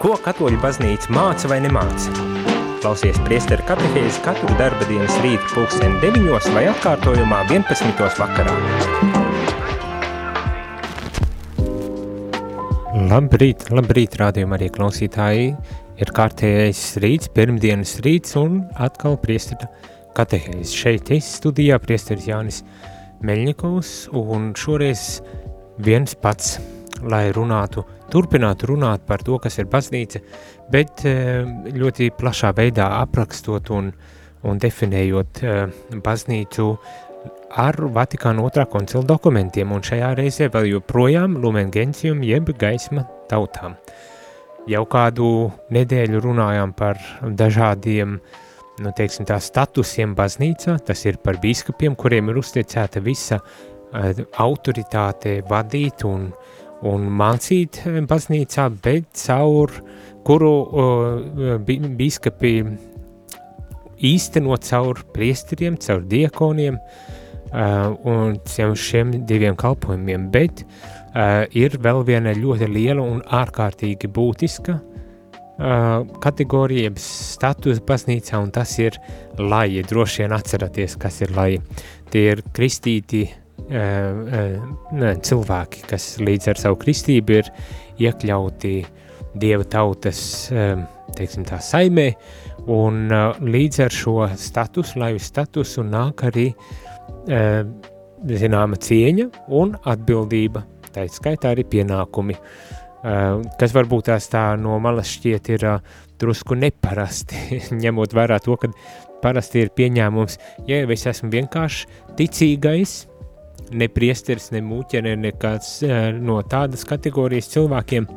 Ko katoļu baznīca māca vai nemāca? Klausies priesteru katehēzi katru darba dienas rītu pulksteni 9 vai atkārtojumā 11. vakarā. Labrīt, labrīt, rādījumā arī klausītāji. Ir kārtējais rīts, pirmdienas rīts un atkal priestera katehēzi. Šeit es studijā priesteris Jānis Meļņikovs un šoreiz viens pats, lai runātu turpinātu runāt par to, kas ir baznīca, bet eh, ļoti plašā veidā aprakstot un, un definējot eh, baznīcu ar Vatikāna otrā koncila dokumentiem, un šajā reizē vēl joprojām Lumen Gentium jeb gaisma tautām. Jau kādu nedēļu runājām par dažādiem, nu teiksim tā, statusiem baznīcā, tas ir par bīskapiem, kuriem ir uzticēta visa uh, autoritāte vadīt un uh, un mācīt eh, baznīcā, bet caur kuru uh, bīskapi īstenot caur priesteriem, caur diekoniem uh, un caur šiem diviem kalpojumiem, bet uh, ir vēl viena ļoti liela un ārkārtīgi būtiska uh, kategorija, status baznīcā, un tas ir laji. Droši vien atceraties, kas ir laji. Tie ir kristīti ne, cilvēki, kas līdz ar savu kristību ir iekļauti dieva tautas teiksim, tā, saimē, un līdz ar šo statusu, laivu statusu, nāk arī zināma cieņa un atbildība, tā skaitā arī pienākumi, kas varbūt tās tā no malas šķiet ir drusku neparasti, ņemot vērā to, ka parasti ir pieņēmums, ja es esmu vienkārši ticīgais, ne priesteris, ne mūķene, nekāds no tādas kategorijas cilvēkiem,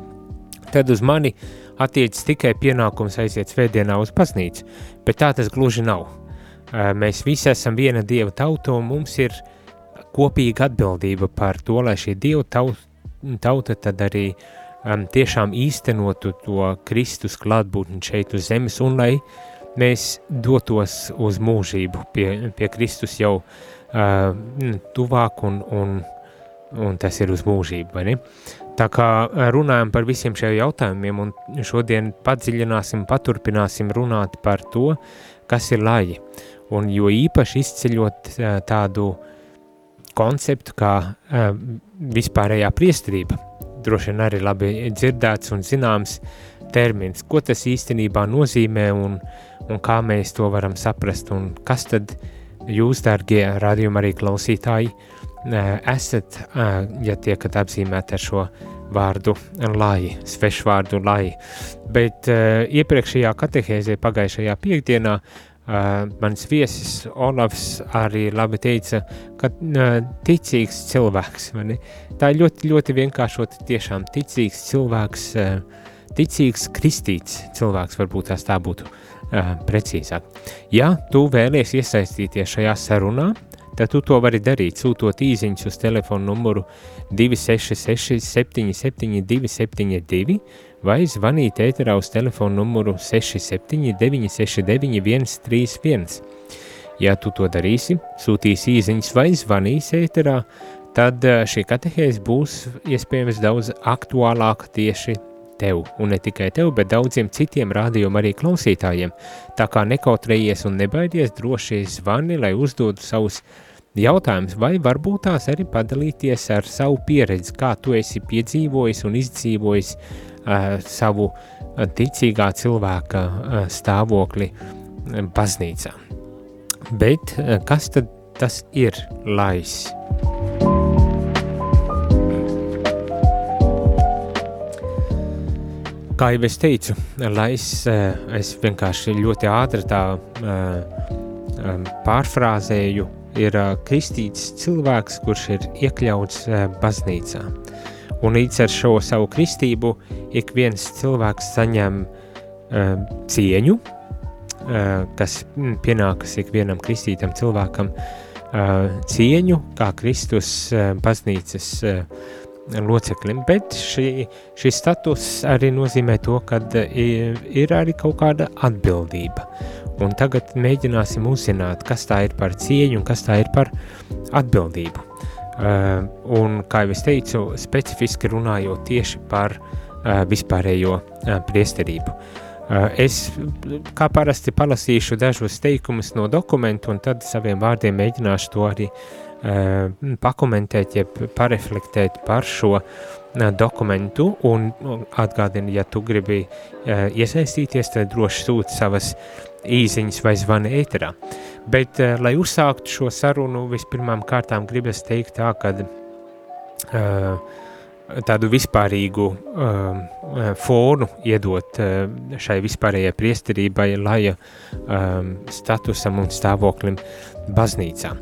tad uz mani attiecas tikai pienākums aiziet svētdienā uz baznīcu, bet tā tas gluži nav. Mēs visi esam viena dieva tauta un mums ir kopīga atbildība par to, lai šī dieva tauta, tauta tad arī um, tiešām īstenotu to Kristus klātbūtni šeit uz zemes un lai mēs dotos uz mūžību pie, pie Kristus jau uh, tuvāk un, un, un tas ir uz mūžību? Tā kā runājam par visiem šiem jautājumiem un šodien padziļināsim, paturpināsim runāt par to, kas ir laji. Un jo īpaši izceļot tādu konceptu kā vispārējā priestrība, droši vien arī labi dzirdēts un zināms termins, ko tas īstenībā nozīmē un, un kā mēs to varam saprast un kas tad ir jūs, dārgie radījuma arī klausītāji, esat, ja tiekat apzīmēti ar šo vārdu lai, svešvārdu lai. Bet iepriekšējā katehēzē pagājušajā piekdienā mans viesis Olavs arī labi teica, ka ticīgs cilvēks, tā ir ļoti, ļoti vienkāršot tiešām ticīgs cilvēks, ticīgs kristīts cilvēks, varbūt tās tā būtu uh, precīzāk. Ja tu vēlies iesaistīties šajā sarunā, tad tu to vari darīt, sūtot īsiņus uz telefonu numuru 266 77 272 vai zvanīt ēterā uz telefonu numuru 679 691 131. Ja tu to darīsi, sūtīsi īsiņus vai zvanīsi ēterā, tad šī katehēze būs iespējams daudz aktuālāka tieši tev, un ne tikai tev, bet daudziem citiem rādījuma arī klausītājiem. Tā kā nekautrējies un nebaidies droši zvani, lai uzdodu savus jautājumus, vai varbūt tās arī padalīties ar savu pieredzi, kā tu esi piedzīvojis un izdzīvojis uh, savu uh, ticīgā cilvēka uh, stāvokli baznīcā. Bet uh, kas tad tas ir lais? Kā jau es teicu, es, eh, es vienkārši ļoti ātri tā uh, pārfrāzēju, ir kristīts cilvēks, kurš ir iekļauts baznīcā. Un līdz ar šo savu kristību ik viens cilvēks saņem cieņu, kas pienākas ik vienam kristītam cilvēkam, cieņu kā Kristus baznīcas uh, loceklim, bet šī, šis status arī nozīmē to, ka ir, ir arī kaut kāda atbildība. Un tagad mēģināsim uzzināt, kas tā ir par cieņu un kas tā ir par atbildību. Uh, un, kā jau es teicu, specifiski runājot tieši par vispārējo priesterību. Es kā parasti palasīšu dažus teikumus no dokumentu un tad saviem vārdiem mēģināšu to arī pakomentēt, jeb pareflektēt par šo dokumentu un atgādini, ja tu gribi iesaistīties, tad droši sūt savas īziņas vai zvana ēterā. Bet, lai uzsāktu šo sarunu, vispirmām kārtām gribas teikt tā, uh, tādu vispārīgu fonu iedot šai vispārējai priesterībai, laja statusam un stāvoklim baznīcā.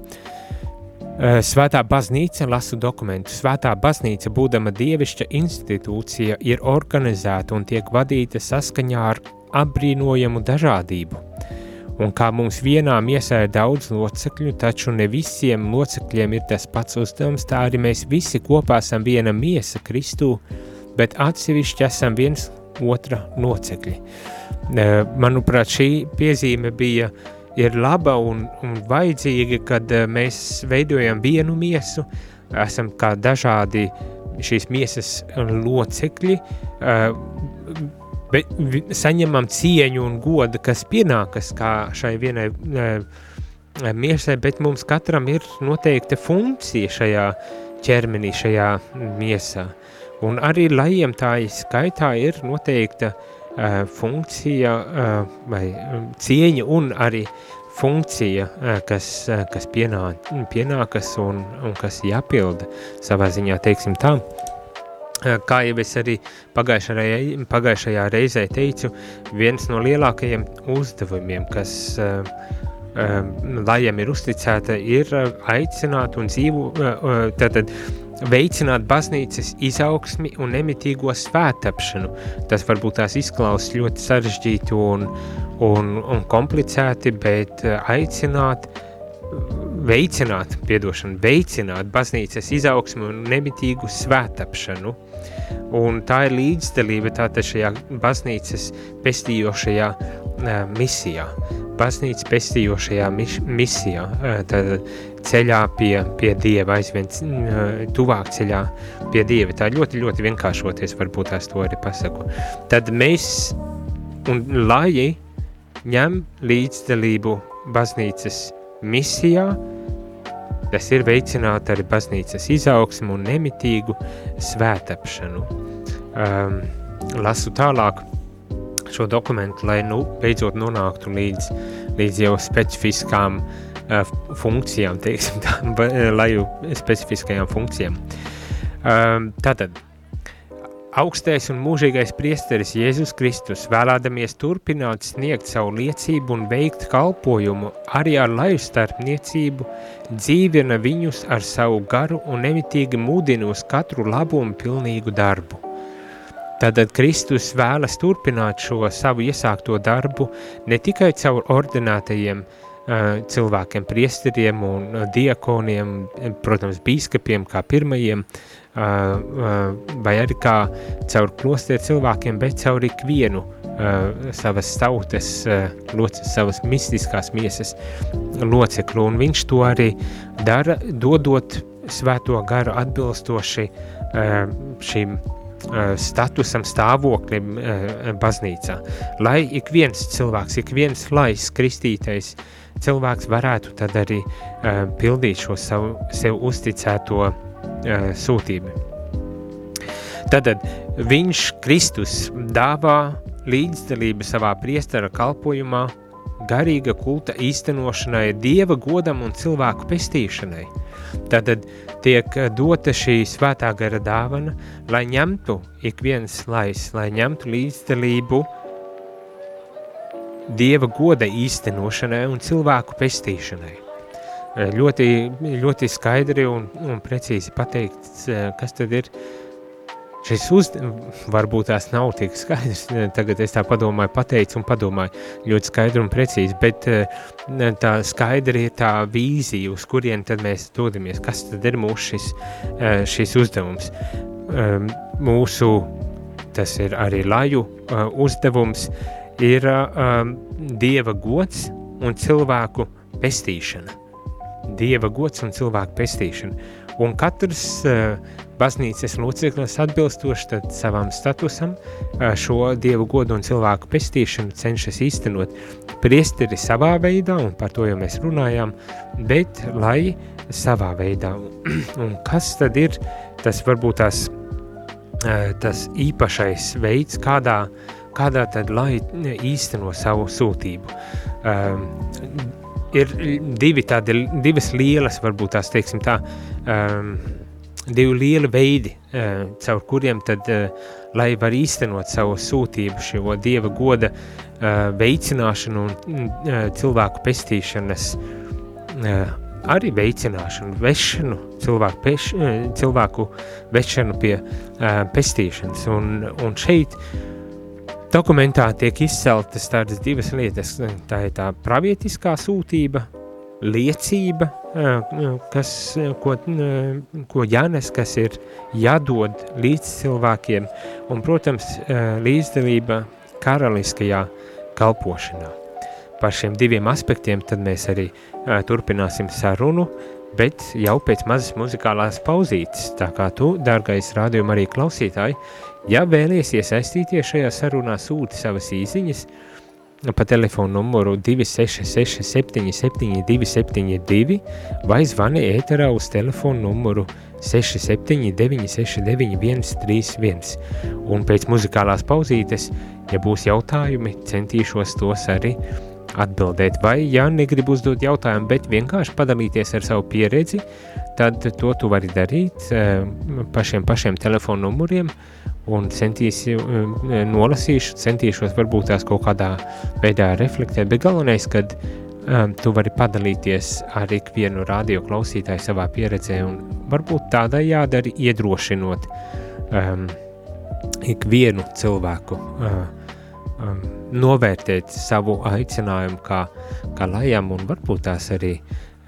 Uh, Svētā baznīca, lasu dokumentu, Svētā baznīca, būdama dievišķa institūcija, ir organizēta un tiek vadīta saskaņā ar apbrīnojamu dažādību. Un kā mums vienā miesā ir daudz locekļu, taču ne visiem locekļiem ir tas pats uzdevums, tā arī mēs visi kopā esam viena miesa Kristū, bet atsevišķi esam viens otra locekļi. Manuprāt, šī piezīme bija ir laba un, un vajadzīga, kad mēs veidojam vienu miesu, esam kā dažādi šīs miesas locekļi, bet saņemam cieņu un godu, kas pienākas kā šai vienai e, miesai, bet mums katram ir noteikta funkcija šajā ķermenī, šajā miesā. Un arī lajiem tā skaitā ir noteikta uh, funkcija uh, vai cieņa un arī funkcija, uh, kas, uh, kas pienā, pienākas un, un kas jāpilda savā ziņā, teiksim tā. Eh, kā jau es arī pagājušajā, pagājušajā reizē teicu, viens no lielākajiem uzdevumiem, kas lajam ir uzticēta, ir aicināt un dzīvo, tātad veicināt baznīcas izaugsmi un nemitīgo svētapšanu. Tas varbūt tās izklausās ļoti sarežģīti un, un, un komplicēti, bet aicināt veicināt, piedošanu, veicināt baznīcas izaugsmu un nemitīgu svētapšanu. Un tā ir līdzdalība tātad šajā baznīcas pestījošajā uh, misijā. Baznīcas pestījošajā mis misijā, uh, tad ceļā pie, pie Dieva, aizvien uh, tuvāk ceļā pie Dieva. Tā ļoti, ļoti vienkāršoties, varbūt tās to arī pasaku. Tad mēs un lai ņem līdzdalību baznīcas misijā, Tas ir veicināt arī baznīcas izaugsmu un nemitīgu svētapšanu. Um, lasu tālāk šo dokumentu, lai nu beidzot nonāktu līdz, līdz jau specifiskām uh, funkcijām, teiksim tā, lai jau specifiskajām funkcijām. Tātad, Augstais un mūžīgais priesteris Jēzus Kristus, vēlēdamies turpināt sniegt savu liecību un veikt kalpojumu arī ar laju starpniecību, dzīvina viņus ar savu garu un nemitīgi mudina uz katru labu un pilnīgu darbu. Tātad Kristus vēlas turpināt šo savu iesākto darbu ne tikai caur ordinātajiem uh, cilvēkiem, priesteriem un diakoniem, protams, bīskapiem kā pirmajiem, vai arī kā caur klostieru cilvēkiem, bet caur ikvienu savas tautas, loces, savas mistiskās miesas loceklu, un viņš to arī dara, dodot svēto garu atbilstoši šīm statusam, stāvoklim baznīcā. Lai ik viens cilvēks, ik viens lais kristītais cilvēks varētu tad arī pildīt šo savu sev uzticēto sūtība. Tātad viņš, Kristus, dāvā līdzdalību savā priestara kalpojumā, garīga kulta īstenošanai, dieva godam un cilvēku pestīšanai. Tātad tiek dota šī svētā gara dāvana, lai ņemtu ik viens lais, lai ņemtu līdzdalību dieva goda īstenošanai un cilvēku pestīšanai. Ļoti, ļoti skaidri un, un precīzi pateikts, eh, kas tad ir šis uzdevums. Varbūt tās nav tik skaidrs, tagad es tā padomāju, pateicu un padomāju ļoti skaidri un precīzi, bet eh, tā skaidri ir tā vīzija, uz kurien tad mēs dodamies, kas tad ir mūsu šis, šis uzdevums. Ehm, mūsu, tas ir arī laju uzdevums, ir ehm, Dieva gods un cilvēku pestīšana Dieva gods un cilvēku pestīšana. Un katrs uh, baznīcas loceklis atbilstoši savam statusam uh, šo dievu godu un cilvēku pestīšanu cenšas īstenot priesteri savā veidā, un par to jau mēs runājām, bet lai savā veidā. un kas tad ir tas varbūt tās, uh, tas īpašais veids, kādā, kādā tad lai īsteno savu sūtību. Ir divi tādi, divas lielas, varbūt tās teiksim tā, um, divi lieli veidi, uh, caur kuriem tad, uh, lai var īstenot savu sūtību, šo Dieva goda uh, veicināšanu un uh, cilvēku pestīšanas uh, arī veicināšanu, vešanu, cilvēku, peš, cilvēku vešanu pie uh, pestīšanas. Un, un šeit Dokumentā tiek izceltas tādas divas lietas. Tā ir tā pravietiskā sūtība, liecība, kas, ko, ko jānes, kas ir jādod līdz cilvēkiem, un, protams, līdzdalība karaliskajā kalpošanā. Par šiem diviem aspektiem tad mēs arī turpināsim sarunu, bet jau pēc mazas muzikālās pauzītes, tā kā tu, dārgais rādījuma arī klausītāji, Ja vēlies iesaistīties šajā sarunā, sūti savas īsiņas pa telefonu numuru 266 77 272 vai zvani ēterā uz telefonu numuru 679 69 131. Un pēc muzikālās pauzītes, ja būs jautājumi, centīšos tos arī atbildēt. Vai, ja negribu uzdot jautājumu, bet vienkārši padalīties ar savu pieredzi, tad to tu vari darīt eh, pa šiem pašiem telefonu numuriem, un centīšu, eh, nolasīšu, centīšos varbūt tās kaut kādā veidā reflektēt, bet galvenais, kad um, tu vari padalīties ar ikvienu radio klausītāju savā pieredzē un varbūt tādējādi arī iedrošinot um, ikvienu cilvēku uh, um, novērtēt savu aicinājumu kā, kā lajam un varbūt tās arī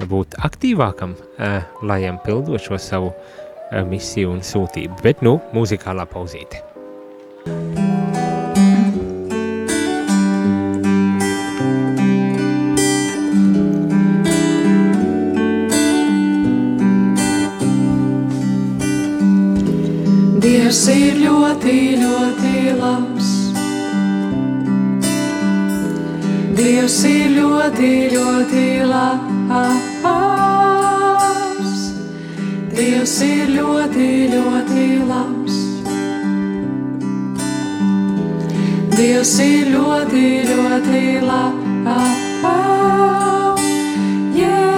būt aktīvākam uh, lajam pildot šo savu misiju un sūtību. Bet, nu, mūzikālā pauzīte. Dievs ir ļoti, ļoti labs. Dievs ir ļoti, ļoti labs. Dievs ir ļoti, ļoti labs. Dievs ir ļoti, ļoti labs. tiešām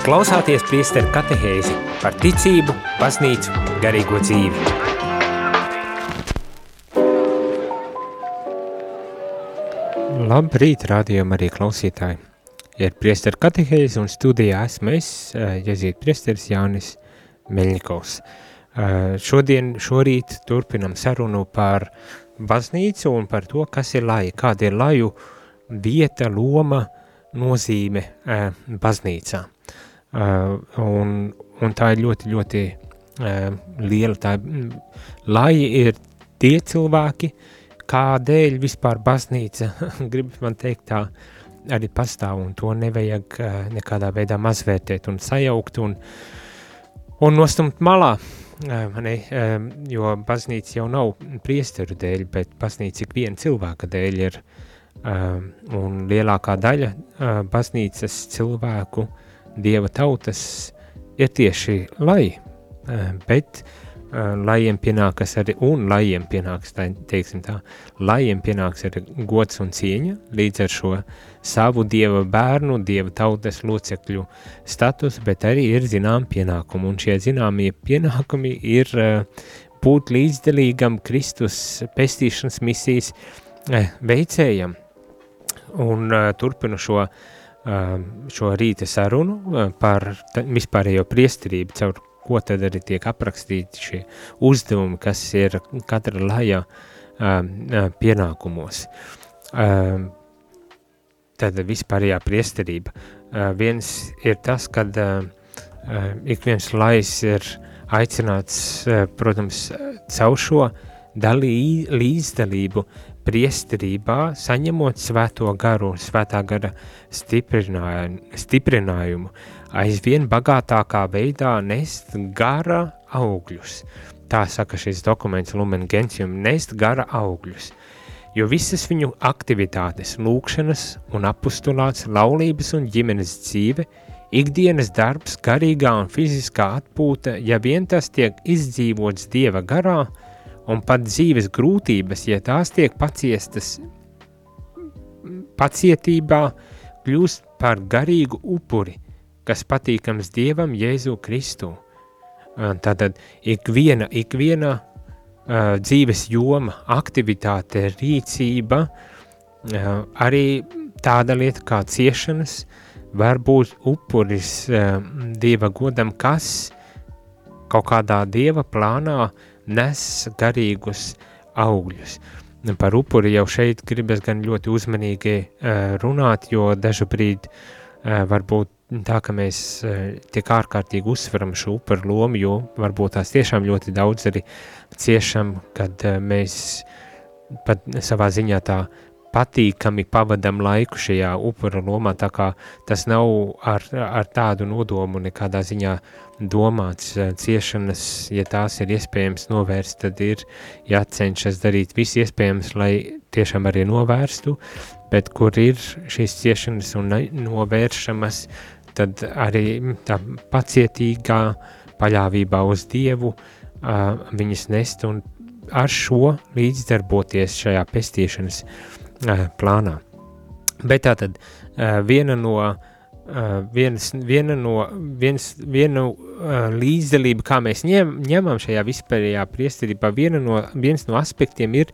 klausāties priesteru katehēzi par ticību, baznīcu, garīgo dzīvi. Labrīt, rādījumi arī klausītāji. Ir priesteru katehēzi un studijā esmu es, eh, Jezīt priesteris Jānis Meļņikovs. Eh, Šodien, šorīt turpinam sarunu par baznīcu un par to, kas ir laja, kāda ir laju vieta, loma, nozīme eh, baznīcā. Uh, un, un tā ir ļoti, ļoti uh, liela. Tā, mm, lai ir tie cilvēki, kādēļ vispār baznīca, grib man teikt tā, arī pastāv, un to nevajag uh, nekādā veidā mazvērtēt un sajaukt un, un nostumt malā. Uh, jo baznīca jau nav priesteru dēļ, bet baznīca ik viena cilvēka dēļ ir, un lielākā daļa baznīcas cilvēku dieva tautas ir tieši lai, bet lajiem pienākas arī, un lajiem pienāks, tā, teiksim tā, lajiem pienāks arī gods un cieņa līdz ar šo savu dieva bērnu, dieva tautas locekļu status, bet arī ir zinām pienākumi, un šie zināmie pienākumi ir būt līdzdalīgam Kristus pestīšanas misijas veicējam, un turpinu šo uh, šo rīta sarunu par vispārējo priesterību, caur ko tad arī tiek aprakstīti šie uzdevumi, kas ir katra lajā pienākumos. Tad vispārējā priesterība. Viens ir tas, kad ik viens lais ir aicināts, protams, caur šo dalī, līdzdalību priesterībā, saņemot svēto garu un svētā gara stiprinājumu, aizvien bagātākā veidā nest gara augļus. Tā saka šis dokuments Lumen Gentium, nest gara augļus, jo visas viņu aktivitātes, lūkšanas un apustulāts, laulības un ģimenes dzīve, ikdienas darbs, garīgā un fiziskā atpūta, ja vien tas tiek izdzīvots Dieva garā, un pat dzīves grūtības, ja tās tiek paciestas pacietībā, kļūst par garīgu upuri, kas patīkams Dievam Jēzu Kristu. Tātad ikviena, ikviena uh, dzīves joma, aktivitāte, rīcība, uh, arī tāda lieta kā ciešanas, var būt upuris uh, Dieva godam, kas kaut kādā Dieva plānā uh, nes garīgus augļus. Par upuri jau šeit gribas gan ļoti uzmanīgi uh, runāt, jo brīdi uh, varbūt tā, ka mēs uh, tik ārkārtīgi uzsveram šo upuru lomu, jo varbūt tās tiešām ļoti daudz arī ciešam, kad mēs pat savā ziņā tā patīkami pavadam laiku šajā upura lomā, tā kā tas nav ar, ar tādu nodomu nekādā ziņā domāts ciešanas, ja tās ir iespējams novērst, tad ir jācenšas darīt viss iespējams, lai tiešām arī novērstu, bet kur ir šīs ciešanas un novēršamas, tad arī tā pacietīgā paļāvībā uz Dievu uh, viņas nest un ar šo līdzdarboties šajā pestīšanas uh, plānā. Bet tā tad uh, viena no viens, viena no, viens, viena uh, līdzdalība, kā mēs ņem, ņemam šajā vispārējā priesterībā, viena no, viens no aspektiem ir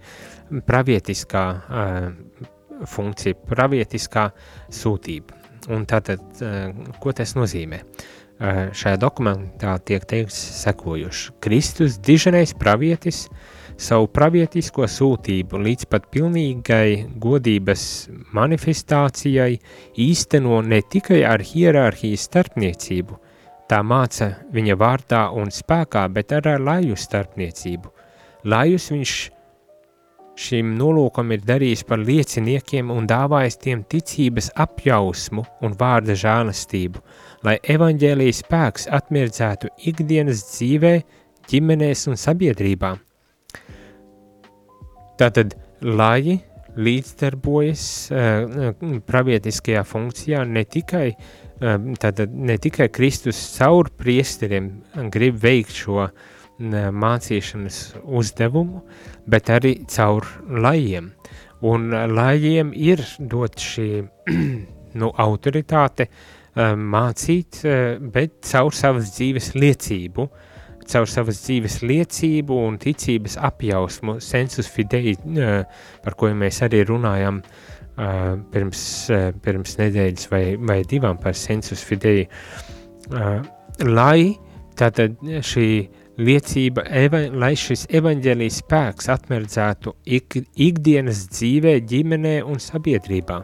pravietiskā uh, funkcija, pravietiskā sūtība. Un tātad, uh, ko tas nozīmē? Uh, šajā dokumentā tiek teikts sekojuši. Kristus, diženais pravietis, uh, savu pravietisko sūtību līdz pat pilnīgai godības manifestācijai īsteno ne tikai ar hierarhijas starpniecību, tā māca viņa vārdā un spēkā, bet arī ar laju starpniecību. Lajus viņš šim nolūkam ir darījis par lieciniekiem un dāvājis tiem ticības apjausmu un vārda žālastību, lai evaņģēlijas spēks atmirdzētu ikdienas dzīvē, ģimenēs un sabiedrībām. Tātad, lai līdzdarbojas uh, pravietiskajā funkcijā ne tikai, uh, tātad, ne tikai Kristus caur priesteriem grib veikt šo mācīšanas uzdevumu, bet arī caur lajiem. Un lajiem ir dot šī nu, autoritāte uh, mācīt, bet caur savas dzīves liecību uh, caur savas dzīves liecību un ticības apjausmu, sensus fidei, par ko mēs arī runājam pirms, pirms nedēļas vai, vai divām par sensus fidei, lai tātad šī liecība, eva, lai šis evaņģēlijas spēks atmerdzētu ik, ikdienas dzīvē, ģimenē un sabiedrībā.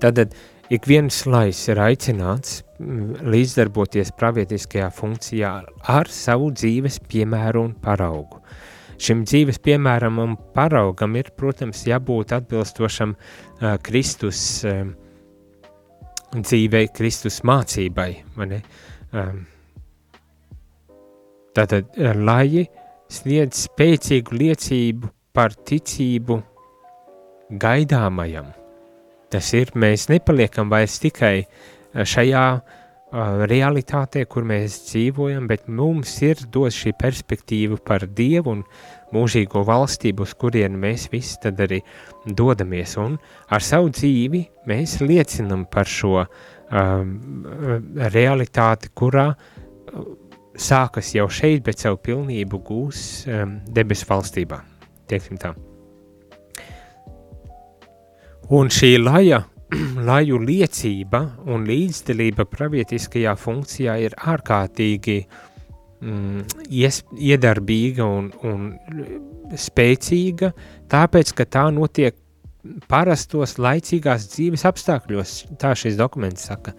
Tātad Ik viens lais ir aicināts mm, līdzdarboties pravietiskajā funkcijā ar savu dzīves piemēru un paraugu. Šim dzīves piemēram un paraugam ir, protams, jābūt atbilstošam uh, Kristus uh, dzīvei, Kristus mācībai. Um, tātad, lai sniedz spēcīgu liecību par ticību gaidāmajam, Tas ir, mēs nepaliekam vairs tikai eh, šajā uh, realitātē, kur mēs dzīvojam, bet mums ir dot šī perspektīva par Dievu un mūžīgo valstību, uz kurienu mēs visi tad arī dodamies. Un ar savu dzīvi mēs liecinam par šo um, realitāti, kurā sākas jau šeit, bet savu pilnību gūs um, debesu valstībā. Tieksim tā. Un šī laja, laju liecība un līdzdalība pravietiskajā funkcijā ir ārkārtīgi mm, ies, iedarbīga un, un spēcīga, tāpēc, ka tā notiek parastos laicīgās dzīves apstākļos, tā šis dokuments saka.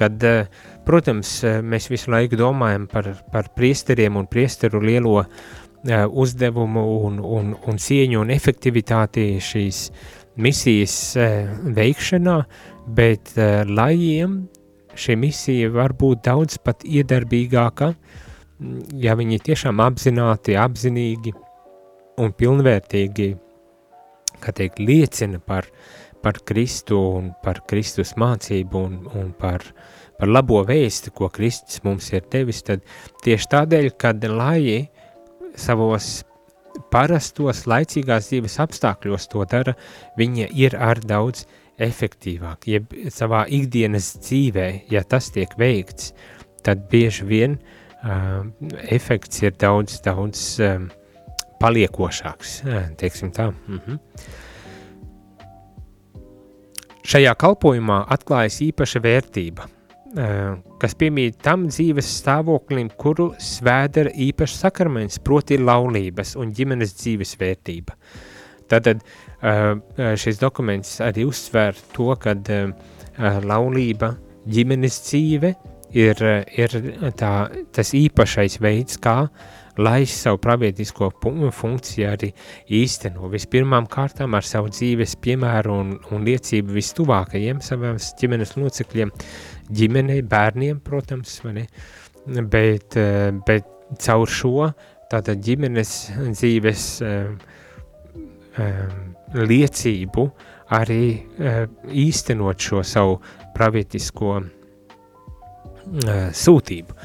Kad, eh, protams, mēs visu laiku domājam par, par priesteriem un priesteru lielo uh, uzdevumu un, un, un cieņu un efektivitāti šīs uh, misijas eh, veikšanā, bet eh, lajiem šī misija var būt daudz pat iedarbīgāka, ja viņi tiešām apzināti, apzinīgi un pilnvērtīgi, kā teikt, liecina par, par Kristu un par Kristus mācību un, un par, par labo vēsti, ko Kristus mums ir devis, tad tieši tādēļ, kad laji savos parastos laicīgās dzīves apstākļos to dara, viņa ir ar daudz efektīvāk, jeb savā ikdienas dzīvē, ja tas tiek veikts, tad bieži vien uh, efekts ir daudz, daudz um, paliekošāks, teiksim tā. Mhm. Šajā kalpojumā atklājas īpaša vērtība – kas piemīt tam dzīves stāvoklim, kuru svēdara īpašs sakraments, proti laulības un ģimenes dzīves vērtība. Tātad eh, šis dokuments arī uzsver to, ka eh, laulība, ģimenes dzīve ir, ir tā, tas īpašais veids, kā lai savu pravietisko funkciju arī īsteno. Vispirmām kārtām ar savu dzīves piemēru un, un liecību vistuvākajiem saviem ģimenes locekļiem, ģimenei, bērniem, protams, ne? bet, eh, bet caur šo tātad ģimenes dzīves um, um, liecību arī um, īstenot šo savu pravietisko uh, sūtību.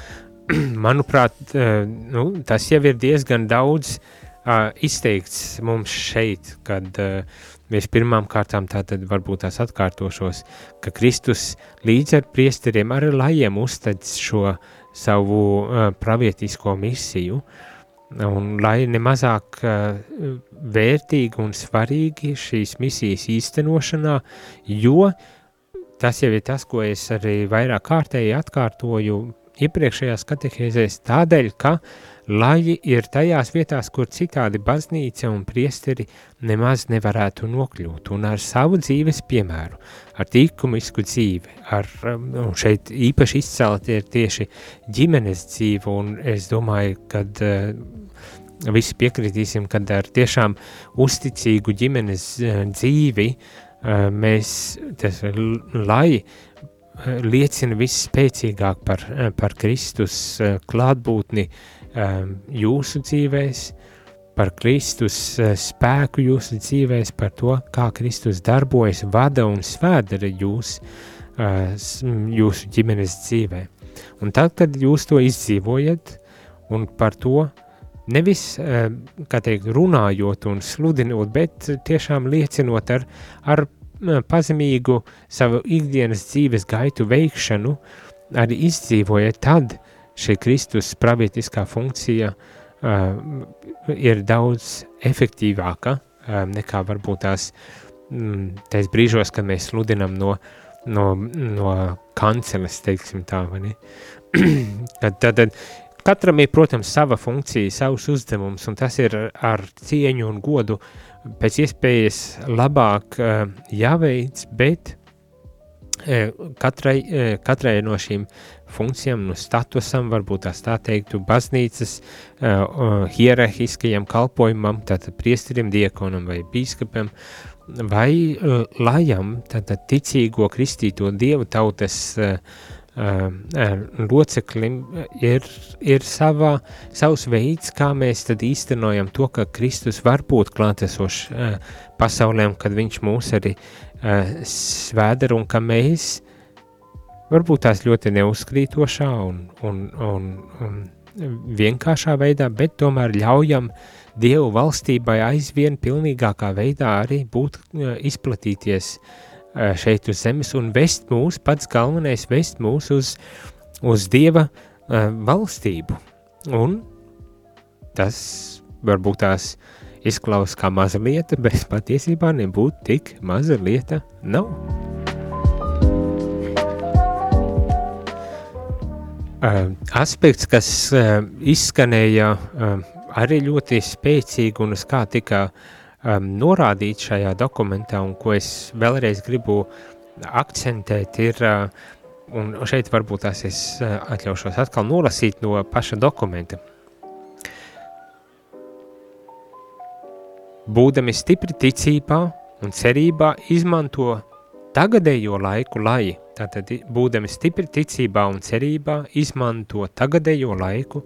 manuprāt, uh, nu, tas jau ir diezgan daudz uh, izteikts mums šeit, kad uh, mēs pirmām kārtām tātad varbūt tās atkārtošos, ka Kristus līdz ar priesteriem arī lajiem uzteic šo savu uh, pravietisko misiju, un lai nemazāk uh, vērtīgi un svarīgi šīs misijas īstenošanā, jo tas jau ir tas, ko es arī vairāk kārtēji atkārtoju iepriekšējās katehēzēs tādēļ, ka laji ir tajās vietās, kur citādi baznīca un priesteri nemaz nevarētu nokļūt, un ar savu dzīves piemēru, ar tīkumisku dzīvi, ar, um, un šeit īpaši izcelt ir tieši ģimenes dzīve, un es domāju, kad uh, visi piekritīsim, kad ar tiešām uzticīgu ģimenes uh, dzīvi uh, mēs, tas lai liecina visspēcīgāk par, par Kristus eh, klātbūtni eh, jūsu dzīvēs, par Kristus eh, spēku jūsu dzīvēs, par to, kā Kristus darbojas, vada un svēdara jūs, jūsu ģimenes dzīvē. Un tad, kad jūs to izdzīvojat un par to nevis, kā teikt, runājot un sludinot, bet tiešām liecinot ar, ar pazemīgu savu ikdienas dzīves gaitu veikšanu arī izdzīvoja, tad šī Kristus pravietiskā funkcija uh, ir daudz efektīvāka uh, nekā varbūt tās mm, tais brīžos, kad mēs sludinam no, no, no kanceles, teiksim tā, vai ne? tad, tad, tad katram ir, protams, sava funkcija, savs uzdevums, un tas ir ar cieņu un godu pēc iespējas labāk uh, jāveic, bet uh, katrai, uh, katrai no šīm funkcijām, no statusam, varbūt tā teiktu, baznīcas uh, hierarhiskajam kalpojumam, tātad priesterim, diekonam vai bīskapam, vai uh, lajam, tātad ticīgo kristīto dievu tautas uh, loceklim ir, ir savā, savs veids, kā mēs tad īstenojam to, ka Kristus var būt klātesošs pasaulēm, kad viņš mūs arī svēdar un ka mēs varbūt tās ļoti neuzkrītošā un, un, un, un vienkāršā veidā, bet tomēr ļaujam Dievu valstībai aizvien pilnīgākā veidā arī būt izplatīties uh, šeit uz zemes un vest mūs, pats galvenais vest mūs uz, uz Dieva uh, valstību. Un tas varbūt tās izklausās kā maza lieta, bet patiesībā nebūtu tik maza lieta nav. Uh, aspekts, kas izskanēja arī ļoti spēcīgi un uz kā tika uh, um, norādīts šajā dokumentā un ko es vēlreiz gribu akcentēt ir, uh, un šeit varbūt tās es uh, atļaušos atkal nolasīt no paša dokumenta. Būdami stipri ticībā un cerībā izmanto tagadējo laiku, lai, tātad būdami stipri ticībā un cerībā izmanto tagadējo laiku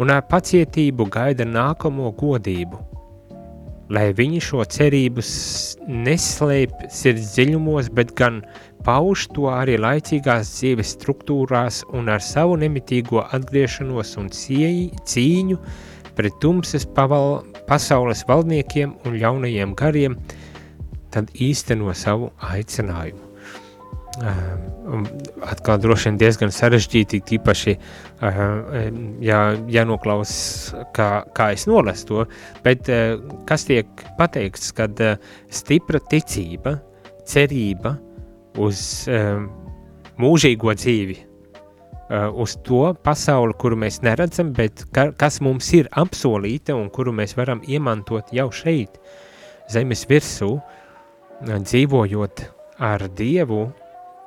un ar pacietību gaida nākamo godību – lai viņi šo cerību neslēp sirds dziļumos, bet gan pauž to arī laicīgās dzīves struktūrās un ar savu nemitīgo atgriešanos un cīņu pret tumsas paval, pasaules valdniekiem un ļaunajiem gariem, tad īsteno savu aicinājumu. Atkal droši vien diezgan sarežģīti, tīpaši uh, jā, jānoklaus, kā, kā es nolasu to, bet kas tiek pateikts, kad stipra ticība, cerība uz mūžīgo dzīvi, uz to pasauli, kuru mēs neredzam, bet ka, kas mums ir apsolīta un kuru mēs varam iemantot jau šeit, zemes virsū, dzīvojot ar Dievu,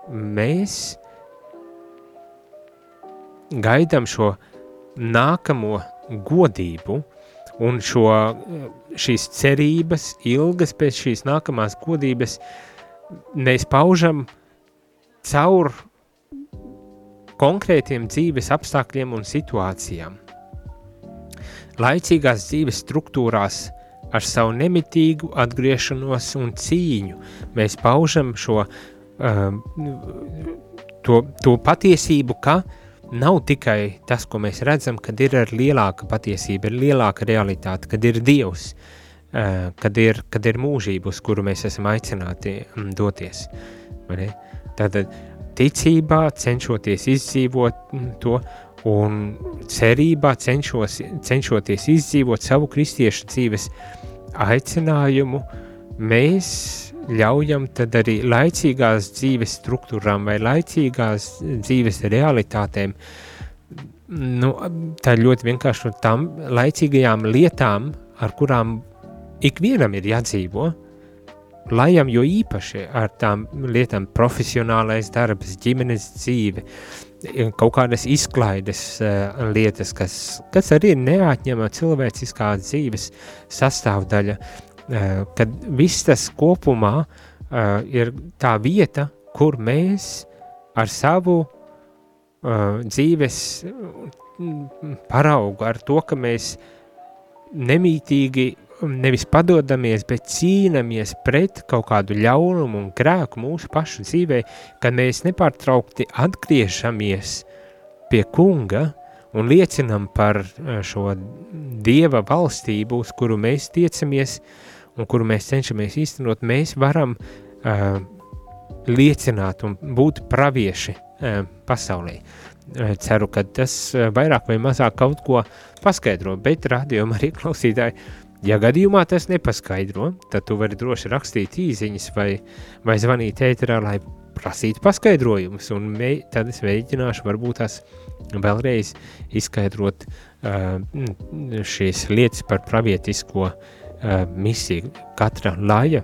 mēs gaidām šo nākamo godību un šo, šīs cerības, ilgas pēc šīs nākamās godības, mēs paužam caur konkrētiem dzīves apstākļiem un situācijām. Laicīgās dzīves struktūrās ar savu nemitīgu atgriešanos un cīņu mēs paužam šo um, to, to patiesību, ka nav tikai tas, ko mēs redzam, kad ir lielāka patiesība, ir lielāka realitāte, kad ir Dievs, uh, kad, ir, kad ir mūžība, uz kuru mēs esam aicināti um, doties. Tātad ticībā cenšoties izdzīvot to un cerībā cenšos, cenšoties izdzīvot savu kristiešu dzīves aicinājumu, mēs ļaujam tad arī laicīgās dzīves struktūrām vai laicīgās dzīves realitātēm, nu, tā ļoti vienkārši tam laicīgajām lietām, ar kurām ikvienam ir jādzīvo, lajam jo īpaši ar tām lietām profesionālais darbs, ģimenes dzīve, kaut kādas izklaides uh, lietas, kas, kas arī ir neatņema cilvēciskā dzīves sastāvdaļa, uh, kad viss tas kopumā uh, ir tā vieta, kur mēs ar savu uh, dzīves paraugu, ar to, ka mēs nemītīgi nevis padodamies, bet cīnamies pret kaut kādu ļaunumu un grēku mūsu pašu dzīvē, kad mēs nepārtraukti atgriežamies pie kunga un liecinam par eh, šo dieva valstību, uz kuru mēs tiecamies un kuru mēs cenšamies īstenot, mēs varam uh, liecināt un būt pravieši uh, pasaulē. Uh, ceru, ka tas vairāk vai mazāk kaut ko paskaidro, bet rādījumā arī klausītāji Ja gadījumā tas nepaskaidro, tad tu vari droši rakstīt īsiņas vai, vai zvanīt ēterā, lai prasītu paskaidrojumus, tad es mēģināšu varbūt tās vēlreiz izskaidrot uh, šīs lietas par pravietisko uh, misiju. Katra laja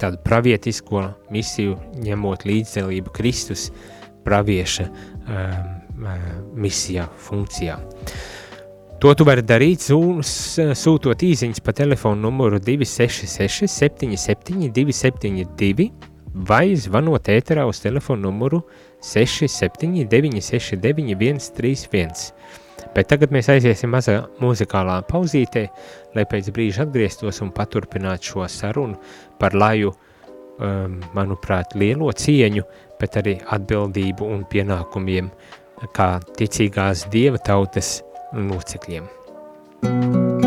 tādu pravietisko misiju ņemot līdzdalību Kristus pravieša uh, misijā, funkcijā. To tu vari darīt, sūtot īsiņas pa telefonu numuru 266 77 272 vai zvanot ēterā uz telefonu numuru 679 969 131. Bet tagad mēs aiziesim mazā muzikālā pauzītē, lai pēc brīža atgrieztos un paturpinātu šo sarunu par laju, um, manuprāt, lielo cieņu, bet arī atbildību un pienākumiem kā ticīgās dieva tautas locekļiem. Slavēts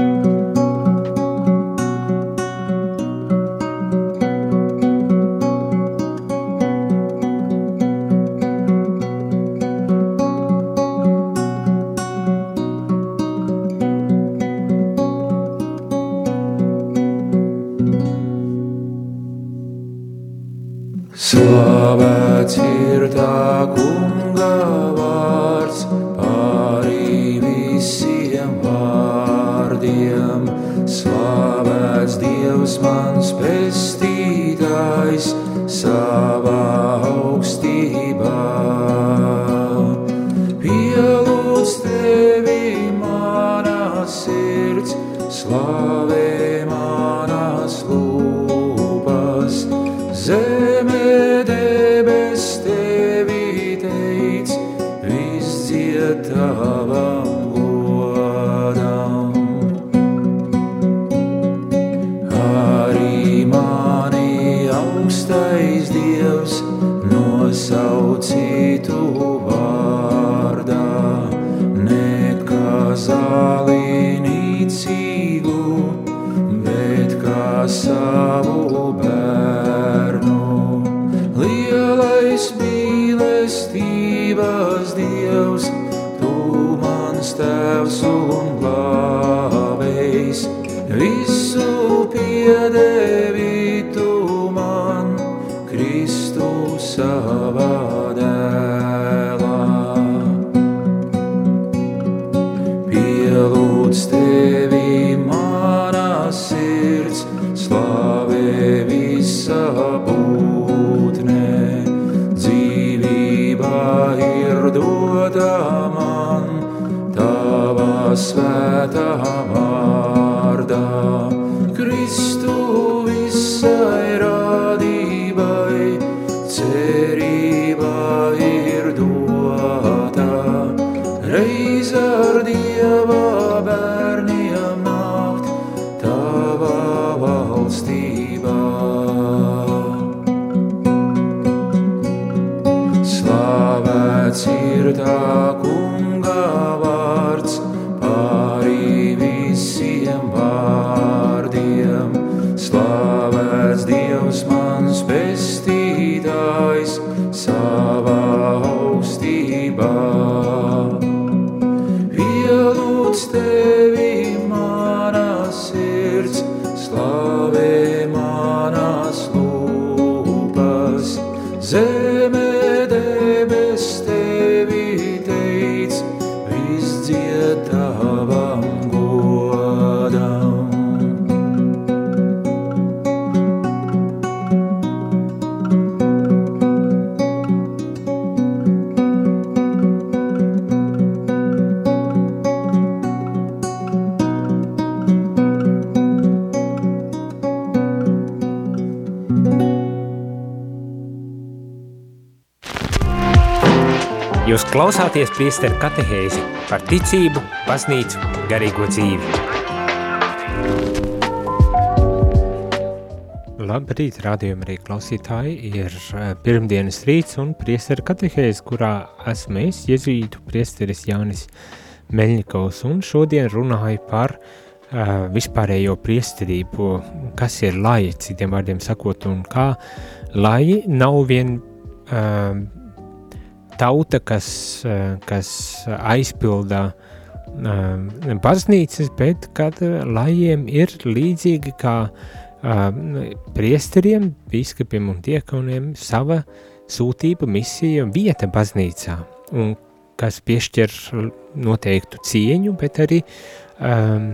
zālīnīcīgu, bet kā savu stay. Klausāties priesteru katehēzi par ticību, baznīcu, garīgo dzīvi. Labrīt, rādījumi arī klausītāji, ir eh, pirmdienas rīts un priesteru katehēzi, kurā esmu es, jezītu priesteris Jānis Meļņikovs, un šodien runāju par uh, vispārējo priesterību, kas ir laji, citiem vārdiem sakot, un kā laji nav vien uh, tauta, kas, eh, kas aizpilda uh, baznīcas, bet kad lajiem ir līdzīgi kā uh, priesteriem, biskupiem un diekoniem sava sūtība, misija, vieta baznīcā, un kas piešķir noteiktu cieņu, bet arī um,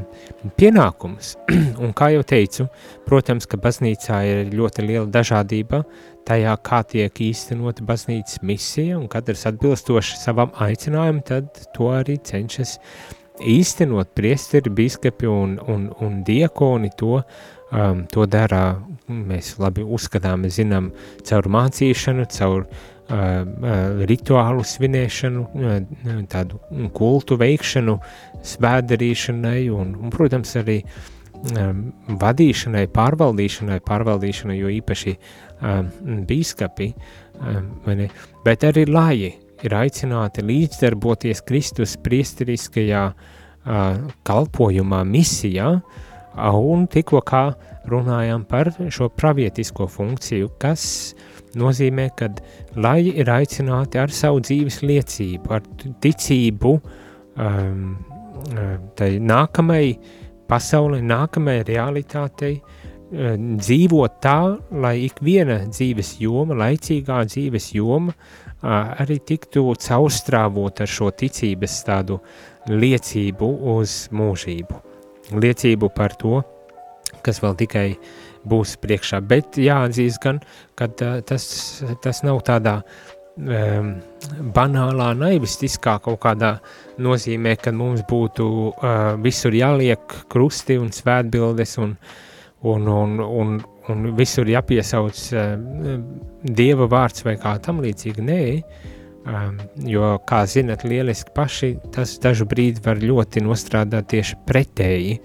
pienākumus. un kā jau teicu, protams, ka baznīcā ir ļoti liela dažādība tajā, kā tiek īstenota baznīcas misija, un katrs atbilstoši savam aicinājumam, tad to arī cenšas īstenot. Priesteri, biskupi un, un, un diekoni to, um, to dara, mēs labi uzskatām, mēs zinām, caur mācīšanu, caur uh, uh, rituālu svinēšanu, uh, tādu kultu veikšanu, svētdarīšanai un, un protams, arī um, vadīšanai, pārvaldīšanai, pārvaldīšanai, jo īpaši um, bīskapi, um, bet arī laji ir aicināti līdzdarboties Kristus priesteriskajā uh, kalpojumā, misijā, uh, un tikko kā runājām par šo pravietisko funkciju, kas nozīmē, ka laji ir aicināti ar savu dzīves liecību, ar ticību um, tai nākamai pasaulē, nākamai realitātei, um, dzīvot tā, lai ik viena dzīves joma, laicīgā dzīves joma, uh, arī tiktu caurstrāvot ar šo ticības tādu liecību uz mūžību. Liecību par to, kas vēl tikai būs priekšā. Bet jāatzīst gan, ka uh, tas, tas nav tādā um, banālā, naivistiskā kaut kādā nozīmē, ka mums būtu uh, visur jāliek krusti un svētbildes un, un, un, un, un visur jāpiesauc uh, dieva vārds vai kā tam līdzīgi. Nē, um, jo, kā zinat, lieliski paši tas dažu brīdi var ļoti nostrādāt tieši pretēji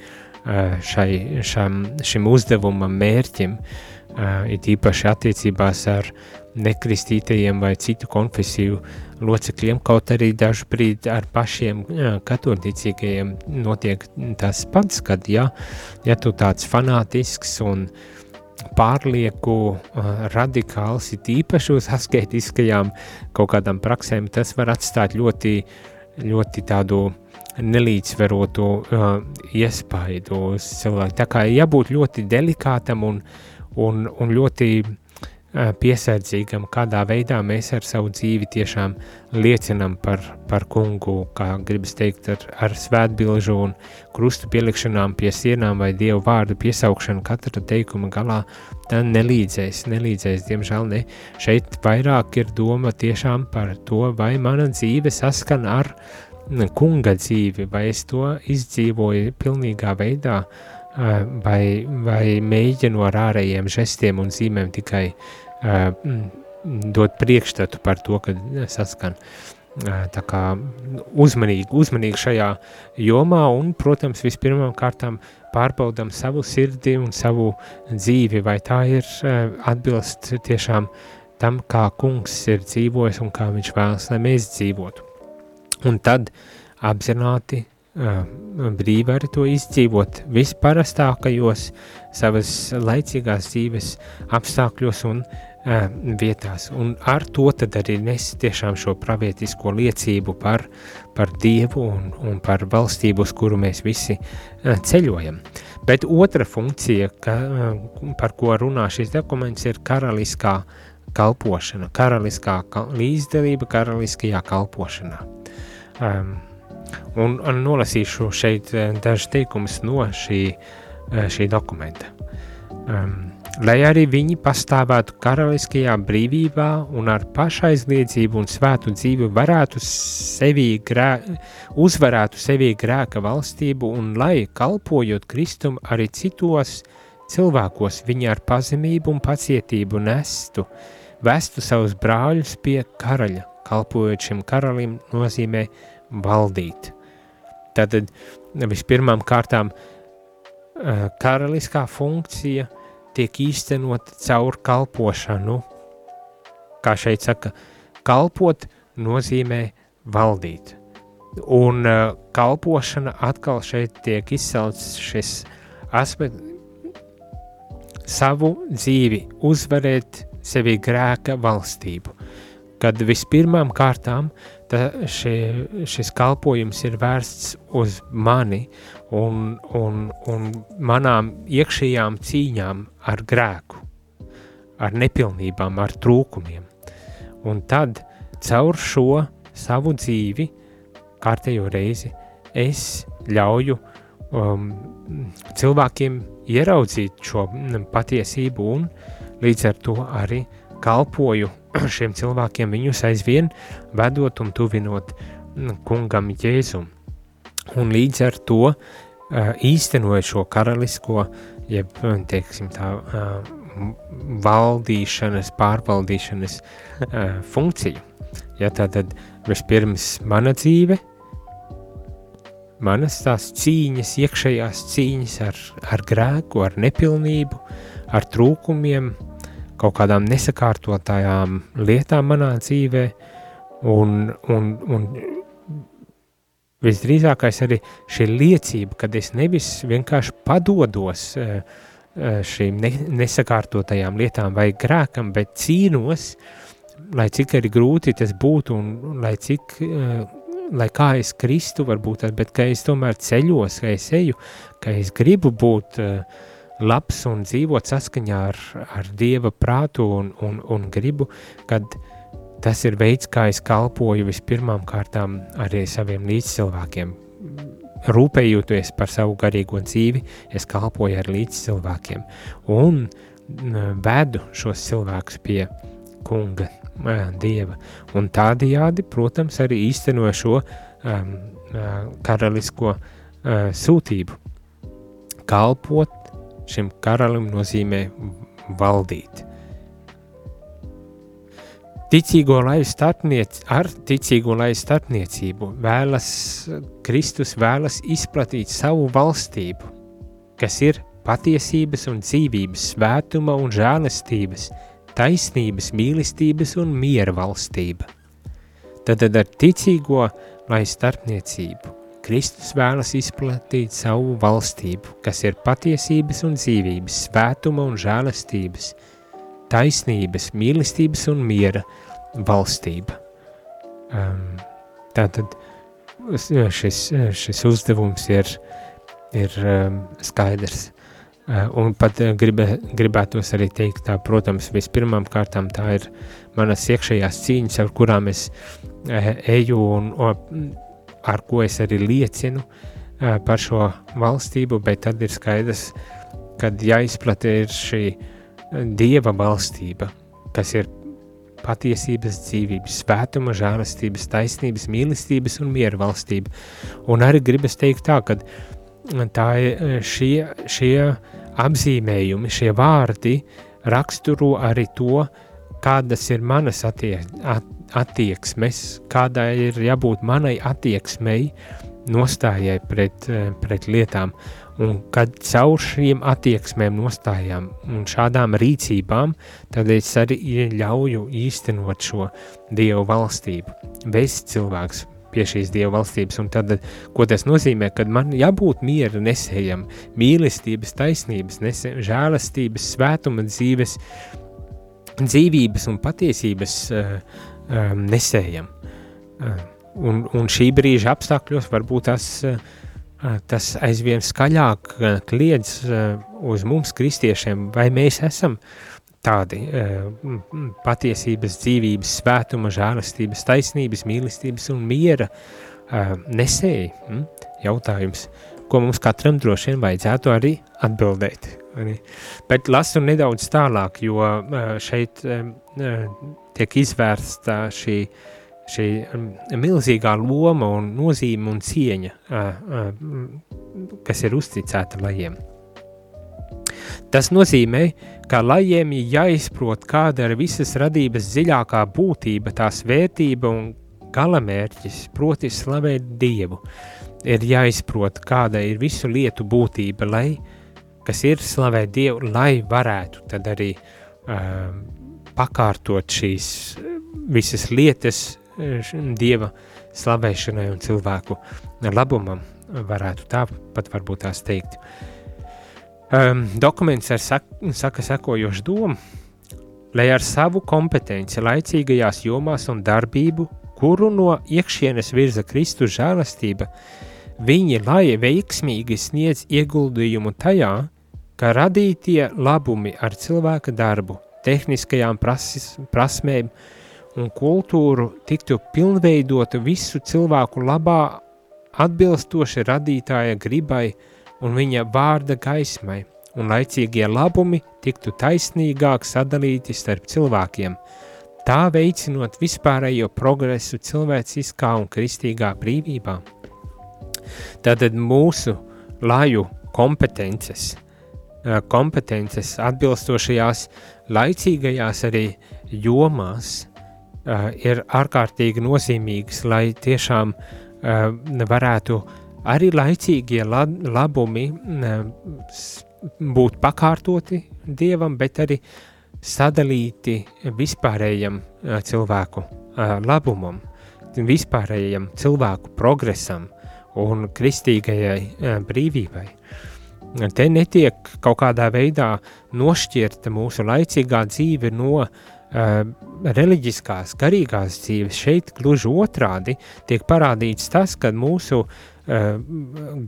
šai, šam, šim uzdevumam, mērķim, it īpaši attiecībās ar nekristītajiem vai citu konfesiju locekļiem, kaut arī dažu brīdi ar pašiem katolicīgajiem notiek tas pats, kad ja, ja tu tāds fanātisks un pārlieku radikāls, it īpaši uz asketiskajām kaut kādām praksēm, tas var atstāt ļoti, ļoti tādu nelīdzsvarotu uh, iespaidu uz cilvēku. Tā kā jābūt ļoti delikātam un, un, un ļoti piesardzīgam, kādā veidā mēs ar savu dzīvi tiešām liecinam par, par kungu, kā gribas teikt, ar, ar svētbilžu un krustu pielikšanām pie sienām vai dievu vārdu piesaukšanu katra teikuma galā, tā nelīdzēs, nelīdzēs, diemžēl ne. Šeit vairāk ir doma tiešām par to, vai mana dzīve saskan ar kunga dzīvi, vai es to izdzīvoju pilnīgā veidā, uh, vai, vai mēģinu ar ārējiem žestiem un zīmēm tikai dot priekšstatu par to, ka saskan. Tā kā uzmanīgi, uzmanīgi šajā jomā un, protams, vispirmām kārtām pārbaudam savu sirdi un savu dzīvi, vai tā ir atbilst tiešām tam, kā kungs ir dzīvojis un kā viņš vēlas, lai mēs dzīvotu. Un tad apzināti brīvi arī to izdzīvot visparastākajos savas laicīgās dzīves apstākļos un uh, vietās. Un ar to tad arī nes tiešām šo pravietisko liecību par, par Dievu un, un par valstību, uz kuru mēs visi ceļojam. Bet otra funkcija, ka, par ko runā šis dokuments, ir karaliskā kalpošana, karaliskā kal līdzdalība karaliskajā kalpošanā. Um, un, un nolasīšu šeit dažus teikumus no šī, šī dokumenta. Um, lai arī viņi pastāvētu karaliskajā brīvībā un ar pašaizliedzību un svētu dzīvi varētu sevi grē, uzvarētu sevi grēka valstību un lai, kalpojot Kristum arī citos cilvēkos, viņi ar pazemību un pacietību nestu, vestu savus brāļus pie karaļa, kalpojot šim karalim nozīmē valdīt. Tātad vispirmām kārtām eh, karaliskā funkcija – tiek īstenot caur kalpošanu. Kā šeit saka, kalpot nozīmē valdīt. Un uh, kalpošana atkal šeit tiek izcelts šis aspekts, savu dzīvi uzvarēt sevi grēka valstību. Kad vispirmām kārtām šie, šis kalpojums ir vērsts uz mani un, un, un manām iekšējām cīņām ar grēku, ar nepilnībām, ar trūkumiem. Un tad caur šo savu dzīvi, kārtējo reizi, es ļauju um, cilvēkiem ieraudzīt šo mm, patiesību un līdz ar to arī kalpoju šiem cilvēkiem viņus aizvien vedot un tuvinot mm, kungam Jēzum. Un līdz ar to uh, īstenojot šo karalisko, jeb, teiksim tā, uh, valdīšanas, pārvaldīšanas uh, funkciju. Ja, tātad vispirms mana dzīve, manas tās cīņas, iekšējās cīņas ar, ar grēku, ar nepilnību, ar trūkumiem, kaut kādām nesakārtotājām lietām manā dzīvē, un, un, un visdrīzākais arī šī liecība, kad es nevis vienkārši padodos eh, eh, šīm ne, nesakārtotajām lietām vai grēkam, bet cīnos, lai cik arī grūti tas būtu un, lai cik, eh, lai kā es kristu varbūt, bet ka es tomēr ceļos, ka es eju, ka es gribu būt uh, labs un dzīvot saskaņā ar, ar Dieva prātu un, un, un gribu, kad tas ir veids, kā es kalpoju vispirmām kārtām arī saviem līdzcilvēkiem. Rūpējoties par savu garīgo dzīvi, es kalpoju ar līdzcilvēkiem un vedu šos cilvēkus pie kunga, dieva. Un tādējādi, protams, arī īstenoju šo um, karalisko uh, sūtību. Kalpot šim karalim nozīmē valdīt. Ticīgo laivu starpniec, ar ticīgo laivu starpniecību vēlas Kristus vēlas izplatīt savu valstību, kas ir patiesības un dzīvības, svētuma un žēlestības, taisnības, mīlestības un miera valstība. Tad ar ticīgo laivu starpniecību Kristus vēlas izplatīt savu valstību, kas ir patiesības un dzīvības, svētuma un žēlastības, taisnības, mīlestības un miera valstība. Um, tātad šis, šis uzdevums ir, ir um, skaidrs. Uh, un pat uh, gribē, gribētos arī teikt, tā, protams, vispirmām kārtām tā ir manas iekšējās cīņas, ar kurām es uh, eju un, un ar ko es arī liecinu uh, par šo valstību, bet tad ir skaidrs, kad jāizplata ir šī dieva valstība, kas ir patiesības, dzīvības, svētuma, žēlastības, taisnības, mīlestības un miera valstība. Un arī gribas teikt tā, ka tā ir šie, šie apzīmējumi, šie vārdi raksturo arī to, kādas ir manas attie, at, attieksmes, kādai ir jābūt manai attieksmei, nostājai pret, pret lietām. Un kad caur šīm attieksmēm, nostājām un šādām rīcībām, tad es arī ļauju īstenot šo Dievu valstību, vest cilvēks pie šīs Dieva valstības, un tad, ko tas nozīmē, kad man jābūt miera nesējam, mīlestības, taisnības, nesējam, žēlastības, svētuma dzīves, dzīvības un patiesības uh, um, nesējam. Uh, un, un šī brīža apstākļos varbūt tas uh, tas aizvien skaļāk kliedz uz mums, kristiešiem, vai mēs esam tādi patiesības, dzīvības, svētuma, žēlastības, taisnības, mīlestības un miera nesēji. Hm? Jautājums, ko mums katram droši vien vajadzētu arī atbildēt. Bet lasu nedaudz tālāk, jo šeit tiek izvērsta šī uh, šī um, milzīgā loma un nozīme un cieņa, kas ir uzticēta lajiem. Tas nozīmē, ka lajiem ir jāizprot, kāda ir visas radības dziļākā būtība, tās vērtība un galamērķis, proti slavēt Dievu. Ir jāizprot, kāda ir visu lietu būtība, lai, kas ir slavēt Dievu, lai varētu tad arī uh, pakārtot šīs visas lietas, dieva slavēšanai un cilvēku labumam, varētu tā pat varbūt tās teikt. Um, dokuments ar sak saka sekojošu domu, lai ar savu kompetenci laicīgajās jomās un darbību, kuru no iekšienes virza Kristus žēlastība, viņi lai veiksmīgi sniedz ieguldījumu tajā, ka radītie labumi ar cilvēka darbu, tehniskajām prasis, prasmēm, un kultūru tiktu pilnveidota visu cilvēku labā, atbilstoši radītāja gribai un viņa vārda gaismai, un laicīgie labumi tiktu taisnīgāk sadalīti starp cilvēkiem, tā veicinot vispārējo progresu cilvēciskā un kristīgā brīvībā. Tātad mūsu laju kompetences, kompetences atbilstošajās laicīgajās arī jomās – ir ārkārtīgi nozīmīgas, lai tiešām varētu arī laicīgie labumi būt pakārtoti Dievam, bet arī sadalīti vispārējam cilvēku labumam, vispārējam cilvēku progresam un kristīgajai uh, brīvībai. Te netiek kaut kādā veidā nošķirta mūsu laicīgā dzīve no uh, uh, reliģiskās, garīgās dzīves, šeit gluži otrādi tiek parādīts tas, ka mūsu uh,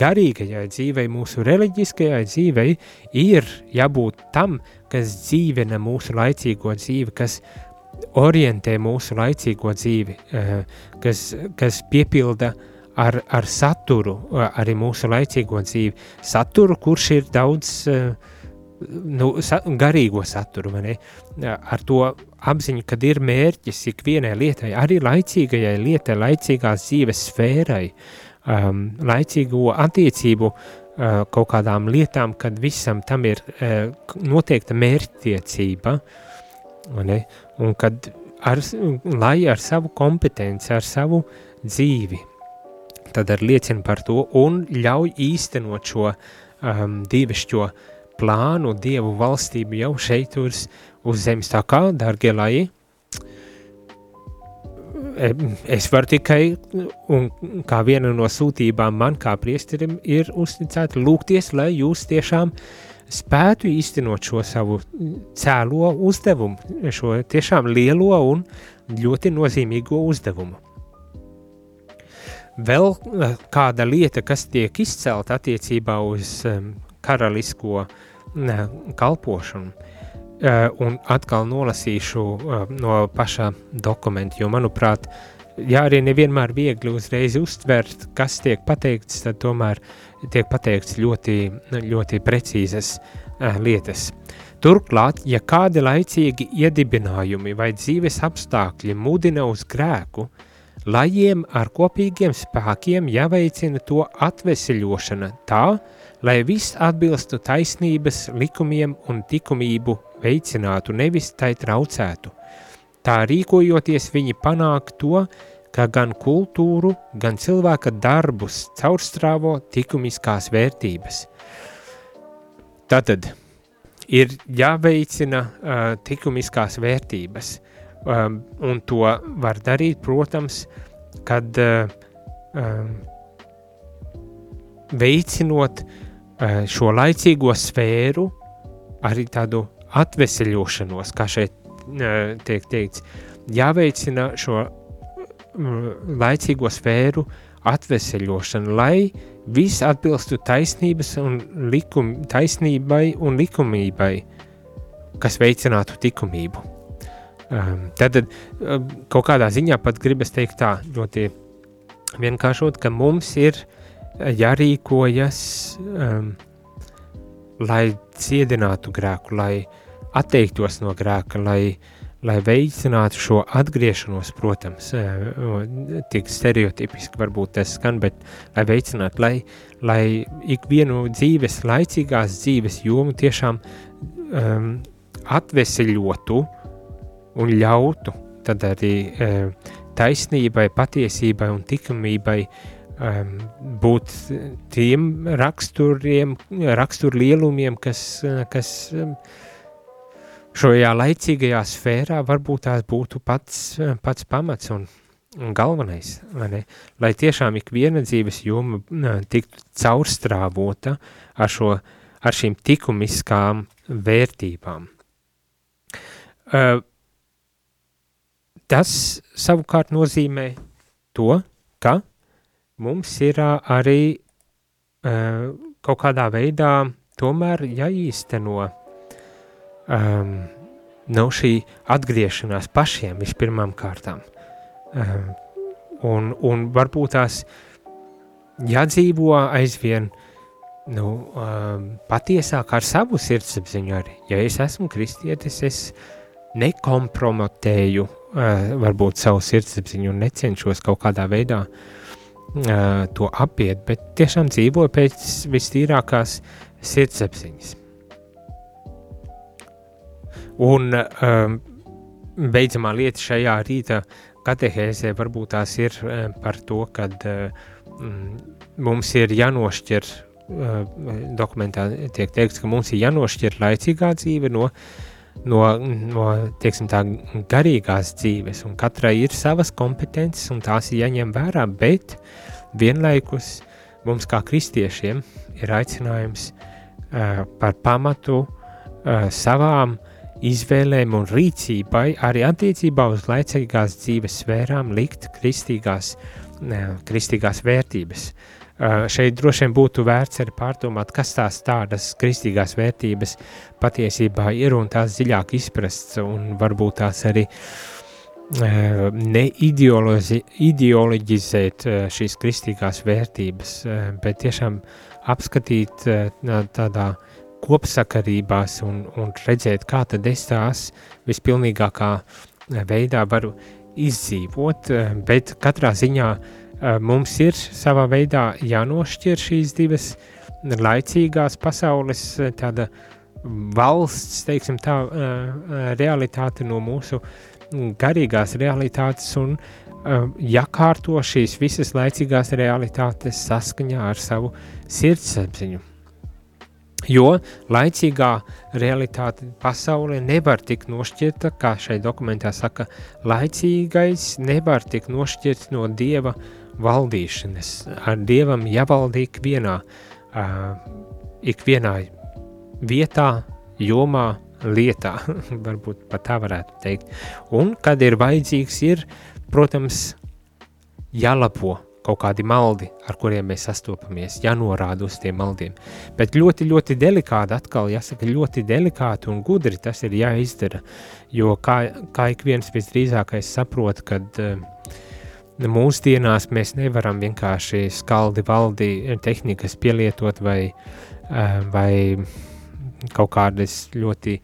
garīgajai dzīvei, mūsu reliģiskajai dzīvei ir jābūt tam, kas dzīvina mūsu laicīgo dzīvi, kas orientē mūsu laicīgo dzīvi, uh, kas, kas piepilda ar, ar saturu arī mūsu laicīgo dzīvi. Saturu, kurš ir daudz uh, nu, garīgo saturu, ar to apziņu, kad ir mērķis ikvienai lietai, arī laicīgajai lietai, laicīgās dzīves sfērai, um, laicīgo attiecību uh, kaut kādām lietām, kad visam tam ir uh, noteikta mērķtiecība, ne? un kad ar, lai ar savu kompetenci, ar savu dzīvi, tad ar liecina par to un ļauj īstenot šo um, dievišķo plānu, Dievu valstību jau šeit uz, uz zemes. Tā kā, dārgie lai, e, es varu tikai, un kā viena no sūtībām man kā priesterim ir uzticēta lūgties, lai jūs tiešām spētu īstenot šo savu cēlo uzdevumu, šo tiešām lielo un ļoti nozīmīgo uzdevumu. Vēl e, kāda lieta, kas tiek izcelta attiecībā uz um, karalisko uh, kalpošanu. Eh, un atkal nolasīšu eh, no paša dokumenta, jo, manuprāt, ja arī nevienmēr viegli uzreiz uztvert, kas tiek pateikts, tad tomēr tiek pateikts ļoti, ļoti precīzas uh, lietas. Turklāt, ja kādi laicīgi iedibinājumi vai dzīves apstākļi mudina uz grēku, lajiem ar kopīgiem spēkiem jāveicina to atveseļošana tā, lai viss atbilstu taisnības likumiem un likumību veicinātu, nevis tai traucētu. Tā rīkojoties viņi panāk to, ka gan kultūru, gan cilvēka darbus caurstrāvo likumiskās vērtības. Tātad ir jāveicina uh, likumiskās vērtības, um, un to var darīt, protams, kad uh, um, veicinot uh, šo laicīgo sfēru, arī tādu atveseļošanos, kā šeit uh, tiek teikts, jāveicina šo mm, laicīgo sfēru atveseļošanu, lai viss atbilstu taisnības un likum, taisnībai un likumībai, kas veicinātu likumību. Um, tad um, kaut kādā ziņā pat gribas teikt tā, ļoti vienkāršot, ka mums ir jārīkojas, um, lai ciedinātu grēku, lai atteiktos no grēka, lai, lai veicinātu šo atgriešanos, protams, uh, tik stereotipiski varbūt tas skan, bet lai veicinātu, lai, lai ikvienu dzīves, laicīgās dzīves jomu tiešām um, atveseļotu un ļautu tad arī uh, taisnībai, patiesībai un likumībai um, būt tiem raksturiem, raksturlielumiem, kas, kas um, šajā laicīgajā sfērā varbūt tās būtu pats, pats pamats un, un galvenais, lai, lai tiešām ik viena dzīves joma tiktu caurstrāvota ar, šo, ar šīm tikumiskām vērtībām. Uh, Tas savukārt nozīmē to, ka mums ir arī uh, kaut kādā veidā tomēr jāīsteno um, nav šī atgriešanās pašiem vispirmām kārtām. Um, un, un varbūt tās jādzīvo aizvien nu, um, patiesāk ar savu sirdsapziņu arī. Ja es esmu kristietis, es nekompromitēju varbūt savu sirdsapziņu un necenšos kaut kādā veidā uh, to apiet, bet tiešām dzīvoju pēc vistīrākās sirdsapziņas. Un um, beidzamā lieta šajā rīta katehēzē varbūt tās ir uh, par to, kad uh, mums ir jānošķir, uh, dokumentā tiek teikts, ka mums ir jānošķir laicīgā dzīve no uh, no, no teiksim, tā, garīgās dzīves, un katrai ir savas kompetences, un tās ir jāņem vērā, bet vienlaikus mums, kā kristiešiem, ir aicinājums uh, par pamatu uh, savām izvēlēm un rīcībai, arī attiecībā uz laicīgās dzīves sfērām, likt kristīgās, uh, kristīgās vērtības. Uh, šeit droši vien būtu vērts arī pārdomāt, kas tās tādas kristīgās vērtības patiesībā ir un tās dziļāk izprasts un varbūt tās arī uh, neideoloģizēt uh, šīs kristīgās vērtības, bet tiešām apskatīt tādā kopsakarībās un, un redzēt, kā tad es tās vispilnīgākā veidā varu izdzīvot, bet katrā ziņā uh, Eh, mums ir savā veidā jānošķir šīs divas laicīgās pasaules eh, tāda valsts, teiksim tā, eh, realitāte no mūsu garīgās realitātes un jākārto šīs visas laicīgās realitātes saskaņā ar savu sirdsapziņu. Jo laicīgā realitāte pasaulē nevar tikt nošķirta, kā šai dokumentā saka, laicīgais nevar tikt nošķirts no Dieva uh, valdīšanas. Ar Dievam jāvalda ikvienā, uh, ikvienā vietā, jomā, lietā, varbūt pat tā varētu teikt. Un, kad ir vajadzīgs, ir, protams, jālapo kaut kādi maldi, ar kuriem mēs sastopamies, jānorāda uz tiem maldiem. Bet ļoti, ļoti delikāti, atkal jāsaka, ļoti delikāti un gudri tas ir jāizdara, jo kā, kā ik viens visdrīzākais saprot, kad uh, mūsdienās mēs nevaram vienkārši skaldi valdi tehnikas pielietot vai, vai kaut kādas ļoti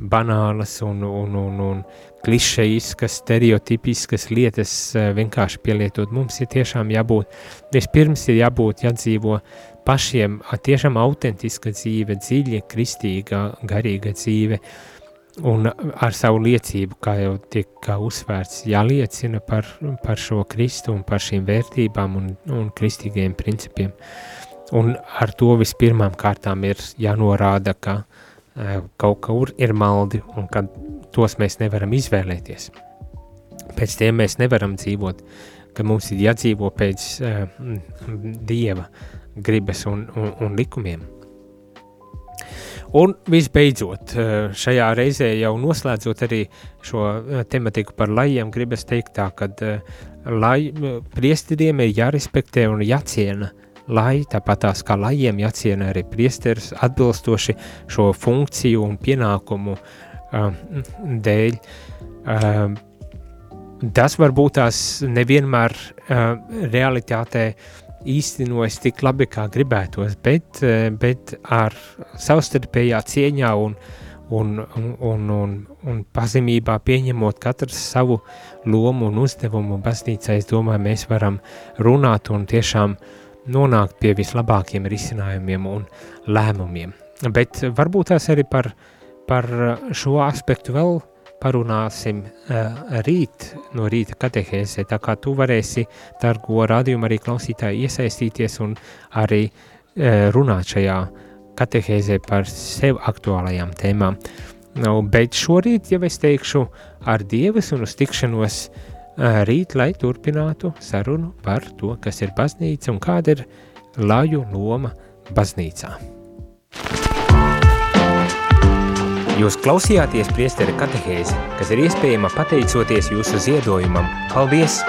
banālas un, un, un, un klišejiskas, stereotipiskas lietas uh, vienkārši pielietot. Mums ir tiešām jābūt, vispirms ir jābūt jādzīvo pašiem tiešām autentiska dzīve, dziļa, kristīga, garīga dzīve, un ar savu liecību, kā jau tiek uzsvērts, jāliecina par, par šo Kristu un par šīm vērtībām un, un kristīgiem principiem. Un ar to vispirmām kārtām ir jānorāda, ka uh, kaut kur ir maldi un ka tos mēs nevaram izvēlēties. Pēc tiem mēs nevaram dzīvot, ka mums ir jādzīvo pēc uh, Dieva gribas un, un, un likumiem. Un visbeidzot, šajā reizē jau noslēdzot arī šo tematiku par lajiem, gribas teikt tā, ka lai, priesteriem ir jārespektē un jāciena lai, tāpat tās kā lajiem jāciena arī priesteris atbilstoši šo funkciju un pienākumu um, dēļ. Um, tas varbūt tās nevienmēr uh, realitātē īstenojas tik labi, kā gribētos, bet, bet ar savstarpējā cieņā un, un, un, un, un pazemībā pieņemot katrs savu lomu un uzdevumu baznīcā, es domāju, mēs varam runāt un tiešām nonākt pie vislabākiem risinājumiem un lēmumiem. Bet varbūt tās arī par, par šo aspektu vēl parunāsim uh, rīt no rīta katehēzē, tā kā tu varēsi, dargo rādījumu arī klausītāji, iesaistīties un arī uh, runāt šajā katehēzē par sev aktuālajām tēmām. Nu, bet šorīt, ja es teikšu ar Dievas un uz tikšanos uh, rīt, lai turpinātu sarunu par to, kas ir baznīca un kāda ir laju loma baznīcā. Jūs klausījāties priesteri katehēzi, kas ir iespējama pateicoties jūsu ziedojumam. Paldies!